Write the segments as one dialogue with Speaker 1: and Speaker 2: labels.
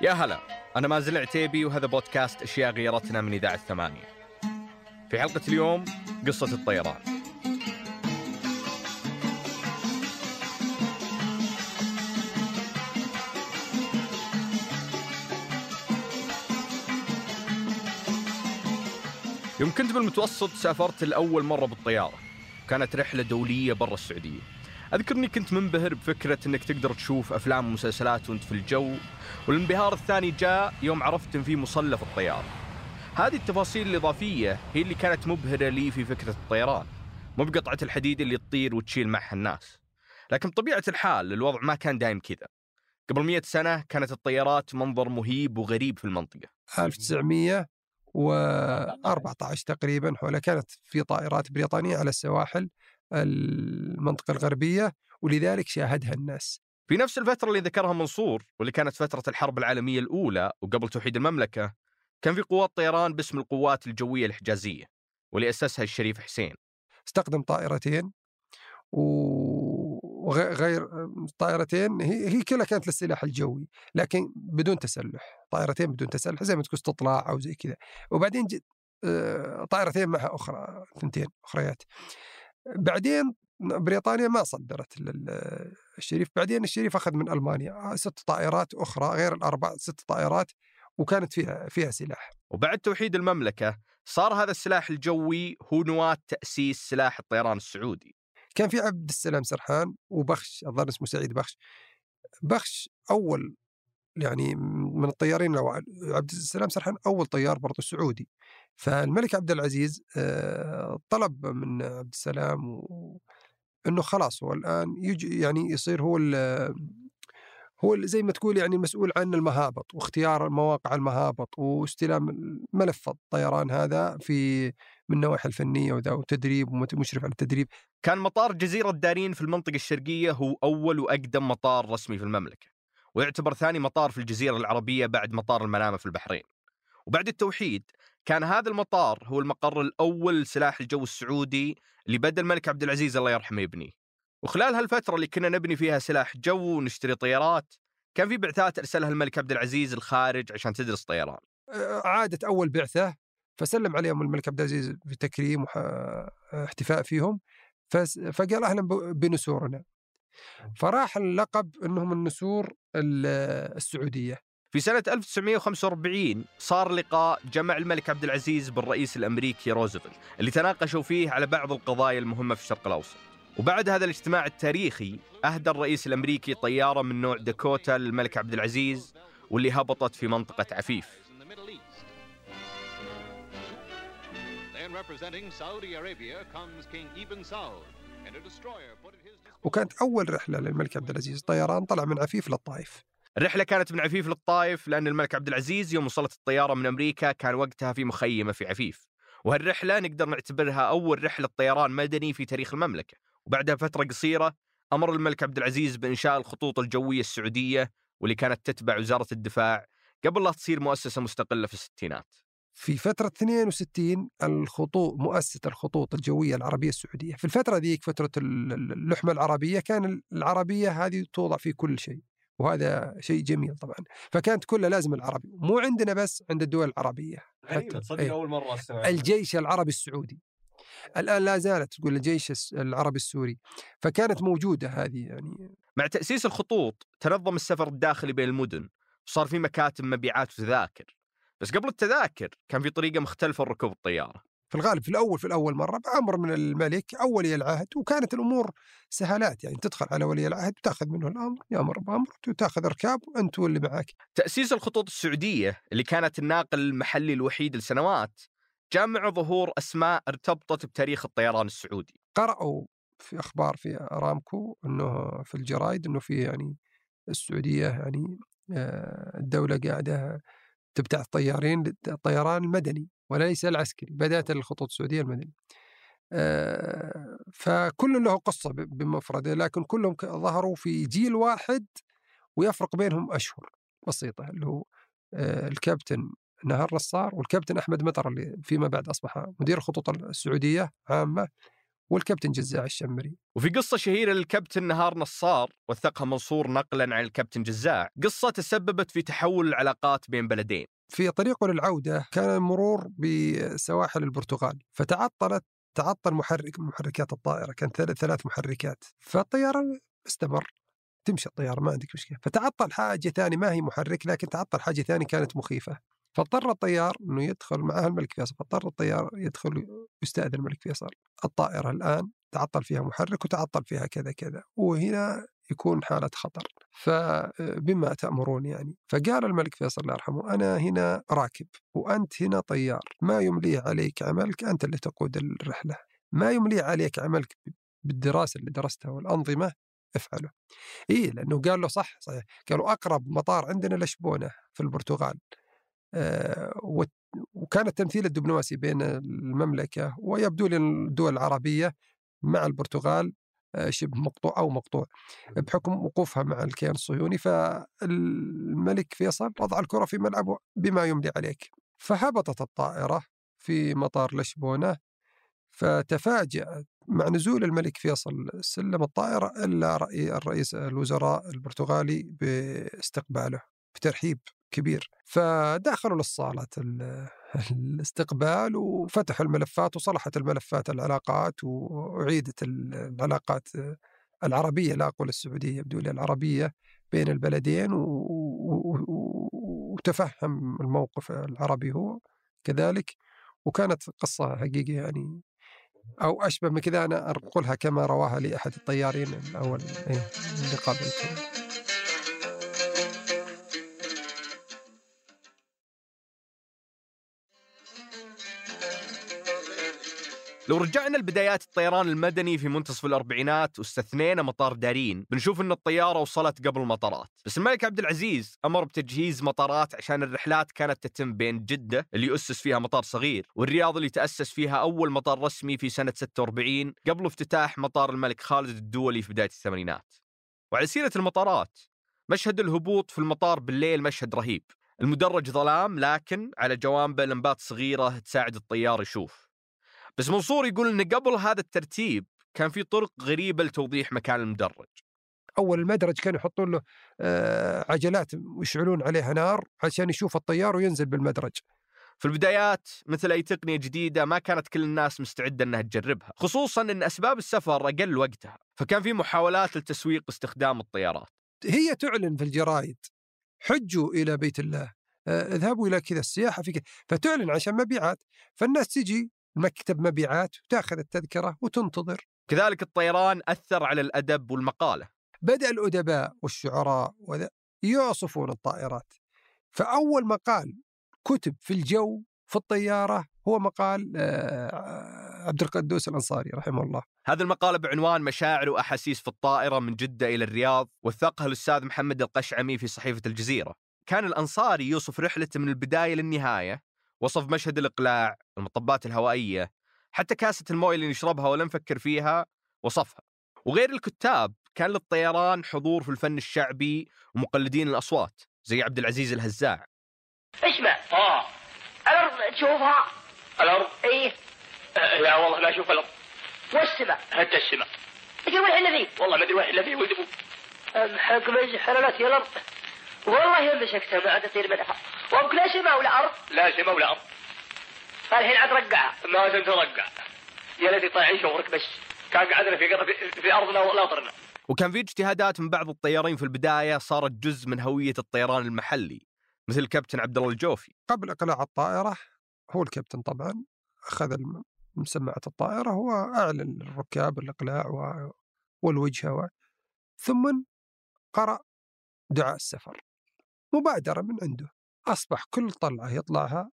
Speaker 1: يا هلا أنا مازن العتيبي وهذا بودكاست أشياء غيرتنا من إذاعة ثمانية في حلقة اليوم قصة الطيران. يوم كنت بالمتوسط سافرت لأول مرة بالطيارة. كانت رحلة دولية برا السعودية. أذكر أني كنت منبهر بفكرة أنك تقدر تشوف أفلام ومسلسلات وأنت في الجو والانبهار الثاني جاء يوم عرفت أن في مصلى في الطيارة هذه التفاصيل الإضافية هي اللي كانت مبهرة لي في فكرة الطيران مو بقطعة الحديد اللي تطير وتشيل معها الناس. لكن بطبيعة الحال الوضع ما كان دايم كذا. قبل مئة سنة كانت الطيارات منظر مهيب وغريب في المنطقة.
Speaker 2: 1914 تقريبا حول كانت في طائرات بريطانية على السواحل المنطقة الغربية ولذلك شاهدها الناس.
Speaker 1: في نفس الفترة اللي ذكرها منصور واللي كانت فترة الحرب العالمية الأولى وقبل توحيد المملكة كان في قوات طيران باسم القوات الجوية الحجازية واللي أسسها الشريف حسين.
Speaker 2: استخدم طائرتين وغير طائرتين هي هي كلها كانت للسلاح الجوي لكن بدون تسلح طائرتين بدون تسلح زي ما تقول استطلاع أو زي كذا. وبعدين آه، طائرتين معها أخرى ثنتين أخريات. بعدين بريطانيا ما صدرت الشريف بعدين الشريف أخذ من ألمانيا ست طائرات أخرى غير الأربع ست طائرات وكانت فيها فيها سلاح.
Speaker 1: وبعد توحيد المملكة صار هذا السلاح الجوي هو نواة تأسيس سلاح الطيران السعودي.
Speaker 2: كان في عبد السلام سرحان وبخش الظاهر اسمه سعيد بخش. بخش أول يعني من الطيارين عبد السلام سرحان أول طيار برضه سعودي. فالملك عبد العزيز آه، طلب من عبد السلام و... إنه خلاص هو الآن يجي يعني يصير هو هو زي ما تقول يعني مسؤول عن المهابط واختيار مواقع المهابط واستلام ملف الطيران هذا في من النواحي الفنية وذا وتدريب ومشرف على التدريب.
Speaker 1: كان مطار جزيرة دارين في المنطقة الشرقية هو أول وأقدم مطار رسمي في المملكة. ويعتبر ثاني مطار في الجزيرة العربية بعد مطار المنامة في البحرين. وبعد التوحيد كان هذا المطار هو المقر الأول لسلاح الجو السعودي اللي بدأ الملك عبد العزيز الله يرحمه يبنيه. وخلال هالفترة اللي كنا نبني فيها سلاح جو ونشتري طيارات كان في بعثات أرسلها الملك عبد العزيز الخارج عشان تدرس طيران.
Speaker 2: عادت أول بعثة فسلم عليهم الملك عبد العزيز بتكريم واحتفاء فيهم فقال أهلا بنسورنا. فراح اللقب أنهم النسور السعودية.
Speaker 1: في سنة 1945 صار لقاء جمع الملك عبد العزيز بالرئيس الأمريكي روزفلت اللي تناقشوا فيه على بعض القضايا المهمة في الشرق الأوسط. وبعد هذا الاجتماع التاريخي أهدى الرئيس الأمريكي طيارة من نوع داكوتا للملك عبد العزيز واللي هبطت في منطقة عفيف.
Speaker 2: وكانت أول رحلة للملك عبد العزيز طيران طلع من عفيف للطائف.
Speaker 1: الرحلة كانت من عفيف للطائف لأن الملك عبد العزيز يوم وصلت الطيارة من أمريكا كان وقتها في مخيمة في عفيف. وهالرحلة نقدر نعتبرها أول رحلة طيران مدني في تاريخ المملكة. وبعدها فترة قصيرة أمر الملك عبد العزيز بإنشاء الخطوط الجوية السعودية واللي كانت تتبع وزارة الدفاع قبل لا تصير مؤسسة مستقلة في الستينات.
Speaker 2: في فترة 62 الخطوط مؤسسة الخطوط الجوية العربية السعودية. في الفترة ذيك فترة اللحمة العربية كان العربية هذه توضع في كل شيء. وهذا شيء جميل طبعا. فكانت كلها لازم العربي مو عندنا بس عند الدول العربية
Speaker 1: حتى. تصدق أيه. أول مرة
Speaker 2: أستوعب الجيش العربي السعودي. الآن لا زالت تقول الجيش العربي السوري. فكانت موجودة هذه يعني.
Speaker 1: مع تأسيس الخطوط تنظم السفر الداخلي بين المدن وصار في مكاتب مبيعات وتذاكر. بس قبل التذاكر كان في طريقة مختلفة لركوب الطيارة.
Speaker 2: في الغالب في الأول في الأول مرة بامر من الملك أو ولي العهد وكانت الأمور سهالات يعني تدخل على ولي العهد وتأخذ منه الأمر يامر بأمر وتأخذ ركاب وأنت واللي معك.
Speaker 1: تأسيس الخطوط السعودية اللي كانت الناقل المحلي الوحيد لسنوات جامع ظهور أسماء ارتبطت بتاريخ الطيران السعودي.
Speaker 2: قرأوا في أخبار في أرامكو إنه في الجرايد إنه في يعني السعودية يعني آه، الدولة قاعدة تبتعث طيارين الطيران المدني وليس العسكري بدأت الخطوط السعودية المدني آه، فكل له قصة بمفرده لكن كلهم ظهروا في جيل واحد ويفرق بينهم أشهر بسيطة اللي هو الكابتن نهر نصار والكابتن أحمد مطر اللي فيما بعد أصبح مدير الخطوط السعودية عامة. والكابتن جزاع الشمري.
Speaker 1: وفي قصة شهيرة للكابتن نهار نصار وثقها منصور نقلا عن الكابتن جزاع. قصة تسببت في تحول العلاقات بين بلدين.
Speaker 2: في طريقه للعودة كان المرور بسواحل البرتغال فتعطلت تعطل محرك محركات الطائرة كان ثلاث محركات. فالطيارة استمر تمشي الطيارة ما عندك مشكلة. فتعطل حاجة ثانية ما هي محرك لكن تعطل حاجة ثانية كانت مخيفة. فاضطر الطيار إنه يدخل معها الملك فيصل فاضطر الطيار يدخل يستأذن الملك فيصل. الطائرة الآن تعطل فيها محرك وتعطل فيها كذا كذا وهنا يكون حالة خطر. فبما تأمرون يعني. فقال الملك فيصل الله يرحمه أنا هنا راكب وأنت هنا طيار. ما يمليه عليك عملك أنت اللي تقود الرحلة. ما يمليه عليك عملك بالدراسة اللي درستها والأنظمة افعله. إيه لأنه قال له صح صحيح. قالوا أقرب مطار عندنا لشبونة في البرتغال. آه، وكان التمثيل الدبلوماسي بين المملكة ويبدو لي الدول العربية مع البرتغال آه، شبه مقطوع أو مقطوع بحكم وقوفها مع الكيان الصهيوني فالملك فيصل وضع الكرة في ملعبه بما يملي عليك. فهبطت الطائرة في مطار لشبونة فتفاجأ مع نزول الملك فيصل سلم الطائرة إلا رأي الرئيس الوزراء البرتغالي باستقباله بترحيب. كبير. فدخلوا للصالة الاستقبال وفتحوا الملفات وصلحت الملفات العلاقات وأعيدت العلاقات العربية لا أقول السعودية يبدو لي العربية بين البلدين وتفهم الموقف العربي هو كذلك. وكانت قصة حقيقة يعني أو أشبه من كذا أنا أقولها كما رواها لي أحد الطيارين الأول. إيه، اللي قابلته
Speaker 1: لو رجعنا لبدايات الطيران المدني في منتصف الأربعينات واستثنينا مطار دارين بنشوف أن الطيارة وصلت قبل المطارات بس الملك عبد العزيز أمر بتجهيز مطارات عشان الرحلات كانت تتم بين جدة اللي أسس فيها مطار صغير والرياض اللي تأسس فيها أول مطار رسمي في سنة 46 قبل افتتاح مطار الملك خالد الدولي في بداية الثمانينات. وعلى سيرة المطارات مشهد الهبوط في المطار بالليل مشهد رهيب. المدرج ظلام لكن على جوانبه لمبات صغيرة تساعد الطيار يشوف. بس منصور يقول إن قبل هذا الترتيب كان في طرق غريبة لتوضيح مكان المدرج
Speaker 2: أول المدرج كانوا يحطون له آه، عجلات ويشعلون عليها نار عشان يشوف الطيار وينزل بالمدرج
Speaker 1: في البدايات مثل أي تقنية جديدة ما كانت كل الناس مستعدة إنها تجربها، خصوصا إن أسباب السفر أقل وقتها، فكان في محاولات لتسويق استخدام الطيارات.
Speaker 2: هي تعلن في الجرايد حجوا إلى بيت الله، آه، اذهبوا إلى كذا السياحة في كذا، فتعلن عشان مبيعات، فالناس تجي مكتب مبيعات وتاخذ التذكرة وتنتظر.
Speaker 1: كذلك الطيران أثر على الأدب والمقالة.
Speaker 2: بدأ الأدباء والشعراء يوصفون الطائرات. فأول مقال كتب في الجو في الطيارة هو مقال آه، عبد القدوس الأنصاري رحمه الله.
Speaker 1: هذا المقال بعنوان مشاعر وأحاسيس في الطائرة من جدة إلى الرياض وثقها الأستاذ محمد القشعمي في صحيفة الجزيرة. كان الأنصاري يوصف رحلته من البداية للنهاية. وصف مشهد الإقلاع المطبات الهوائية حتى كاسة الموية اللي نشربها ولا نفكر فيها وصفها. وغير الكتاب كان للطيران حضور في الفن الشعبي ومقلدين الأصوات زي عبد العزيز الهزاع.
Speaker 3: اسمع آه. الأرض تشوفها؟
Speaker 4: الأرض؟
Speaker 3: إيه؟
Speaker 4: لا والله ما أشوف الأرض.
Speaker 3: والسماء
Speaker 4: حتى السماء.
Speaker 3: ادري وين إحنا فيه؟
Speaker 4: والله ما أدري وين إلا فيه ولد
Speaker 3: بحكم حرارات الأرض. والله يوم مسكتها ما عاد تطير منها. وامك لا سماء ولا أرض
Speaker 4: لا سماء ولا أرض
Speaker 3: الحين عاد رقعها.
Speaker 4: ما زلت رقع يا ليت يطيع شغلك بس. كان قعدنا في في, في أرضنا ولا طرنا
Speaker 1: وكان في اجتهادات من بعض الطيارين في البداية صارت جزء من هوية الطيران المحلي مثل الكابتن عبد الله الجوفي.
Speaker 2: قبل إقلاع الطائرة هو الكابتن طبعا أخذ مسمعة الطائرة هو أعلن للركاب الإقلاع والوجهة و... ثم قرأ دعاء السفر. مبادرة من عنده. أصبح كل طلعة يطلعها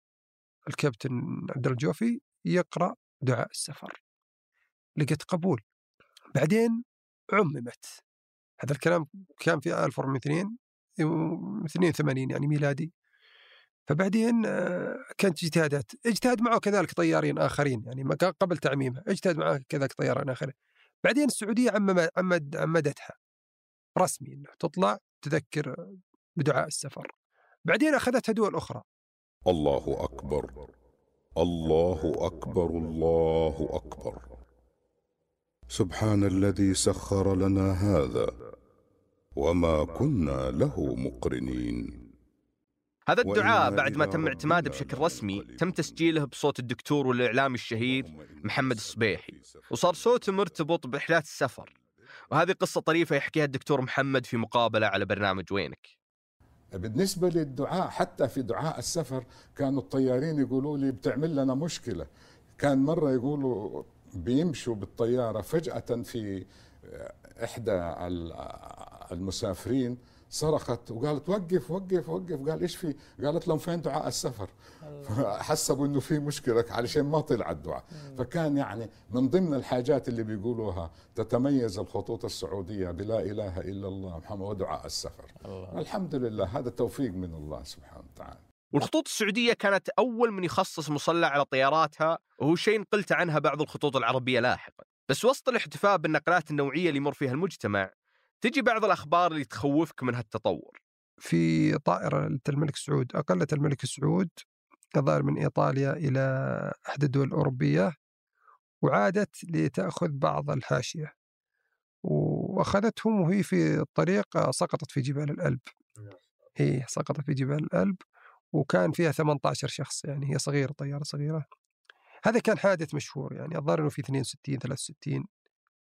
Speaker 2: الكابتن عبد الجوفي يقرأ دعاء السفر. لقيت قبول. بعدين عممت. هذا الكلام كان في 1402 82 يعني ميلادي. فبعدين آه، كانت اجتهادات. اجتهاد معه كذلك طيارين آخرين يعني قبل تعميمها. اجتهد معه كذلك طيارين آخرين. بعدين عمد عمدتها. رسمي إنه تطلع تذكر بدعاء السفر. بعدين اخذتها دول أخرى
Speaker 5: الله أكبر. الله أكبر. الله أكبر. سبحان الذي سخر لنا هذا وما كنا له مقرنين.
Speaker 1: هذا الدعاء بعد ما تم اعتماده بشكل رسمي. تم تسجيله بصوت الدكتور والإعلامي الشهير محمد الصبيحي. وصار صوته مرتبط برحلات السفر. وهذه قصة طريفة يحكيها الدكتور محمد في مقابلة على برنامج وينك؟
Speaker 6: بالنسبة للدعاء حتى في دعاء السفر كانوا الطيارين يقولوا لي بتعمل لنا مشكلة. كان مرة يقولوا بيمشوا بالطيارة فجأة في إحدى ال- المسافرين صرخت وقالت وقف وقف وقف قال إيش في؟ قالت لهم فين دعاء السفر؟ حسبوا إنه في مشكلة علشان ما طلع الدعاء، فكان يعني من ضمن الحاجات اللي بيقولوها تتميز الخطوط السعودية بلا إله إلا الله محمد ودعاء السفر. الحمد لله هذا توفيق من الله سبحانه وتعالى.
Speaker 1: والخطوط السعودية كانت أول من يخصص مصلى على طياراتها وهو شيء نقلت عنها بعض الخطوط العربية لاحقا بس وسط الاحتفاء بالنقلات النوعية اللي يمر فيها المجتمع تجي بعض الأخبار اللي تخوفك من هالتطور؟
Speaker 2: في طائرة الملك سعود أقلت الملك سعود الظاهر من إيطاليا إلى إحدى الدول الأوروبية وعادت لتأخذ بعض الحاشية. وأخذتهم وهي في الطريق سقطت في جبال الألب. هي سقطت في جبال الألب وكان فيها 18 شخص يعني هي صغيرة طيارة صغيرة. هذا كان حادث مشهور يعني الظاهر إنه في 62 63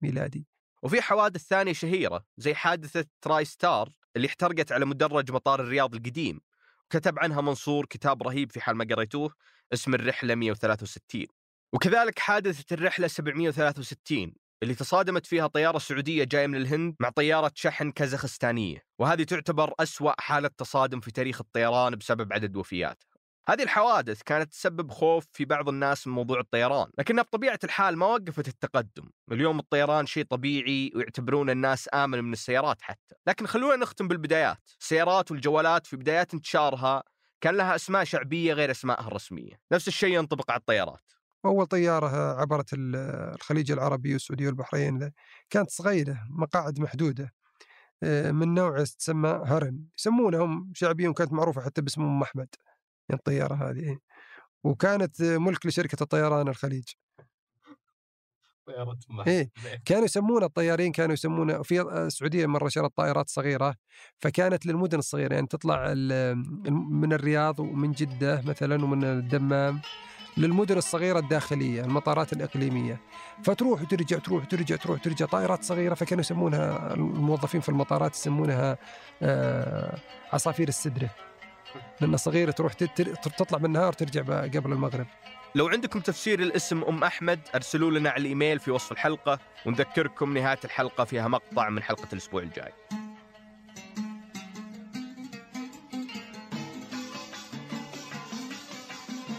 Speaker 2: ميلادي.
Speaker 1: وفي حوادث ثانية شهيرة زي حادثة تراي ستار اللي احترقت على مدرج مطار الرياض القديم. وكتب عنها منصور كتاب رهيب في حال ما قريتوه اسم الرحلة 163 وكذلك حادثة الرحلة 763 اللي تصادمت فيها طيارة سعودية جاية من الهند مع طيارة شحن كازاخستانية. وهذه تعتبر أسوأ حالة تصادم في تاريخ الطيران بسبب عدد وفياتها. هذه الحوادث كانت تسبب خوف في بعض الناس من موضوع الطيران لكنها بطبيعة الحال ما وقفت التقدم. اليوم الطيران شيء طبيعي ويعتبرون الناس آمن من السيارات حتى. لكن خلونا نختم بالبدايات. السيارات والجوالات في بدايات انتشارها كان لها أسماء شعبية غير أسمائها الرسمية. نفس الشيء ينطبق على الطيارات.
Speaker 2: أول طيارة عبرت الخليج العربي والسعودية والبحرين كانت صغيرة مقاعد محدودة من نوع تسمى هرن. يسمونهم شعبيا وكانت معروفة حتى باسم أم أحمد. الطيارة هذه وكانت ملك لشركة الطيران الخليج.
Speaker 1: طيارة
Speaker 2: إيه. كانوا يسمون الطيارين كانوا يسمون في السعودية مرة شرت طائرات صغيرة فكانت للمدن الصغيرة يعني تطلع من الرياض ومن جدة مثلا ومن الدمام للمدن الصغيرة الداخلية المطارات الإقليمية. فتروح وترجع تروح وترجع تروح وترجع طائرات صغيرة فكانوا يسمونها الموظفين في المطارات يسمونها عصافير السدرة. لأنها صغيرة تروح تطلع بالنهار وترجع قبل المغرب.
Speaker 1: لو عندكم تفسير الاسم أم أحمد أرسلوا لنا على الإيميل في وصف الحلقة ونذكركم نهاية الحلقة فيها مقطع من حلقة الأسبوع الجاي.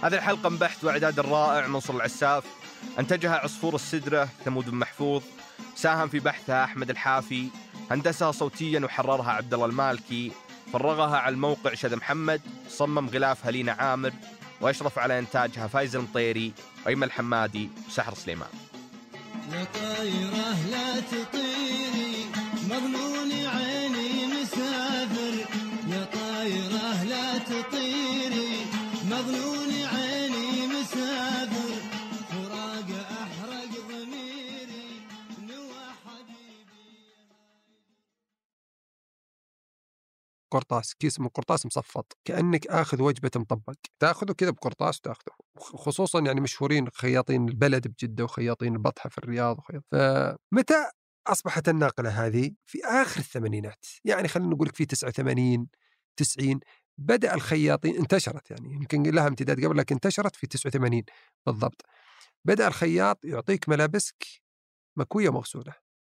Speaker 1: هذه الحلقة من بحث وإعداد الرائع منصور العساف. أنتجها عصفور السدرة ثمود بن محفوظ. ساهم في بحثها أحمد الحافي. هندسها صوتيا وحررها عبد الله المالكي. فرغها على الموقع شد محمد صمم غلافها لينا عامر وأشرف على إنتاجها فايز المطيري وايمن الحمادي وسحر سليمان.
Speaker 7: يا طايرة لا تطيري مظنون عيني.
Speaker 2: قرطاس كيس من قرطاس مصفط كأنك آخذ وجبة مطبق. تأخذه كذا بقرطاس وتأخذه خصوصا يعني مشهورين خياطين البلد بجدة وخياطين البطحة في الرياض وخياط. فمتى أصبحت الناقلة هذه؟ في آخر الثمانينات. يعني خلينا نقول في 89 90 بدأ الخياطين انتشرت يعني يمكن لها امتداد قبل لكن انتشرت في 89 بالضبط. بدأ الخياط يعطيك ملابسك مكوية مغسوله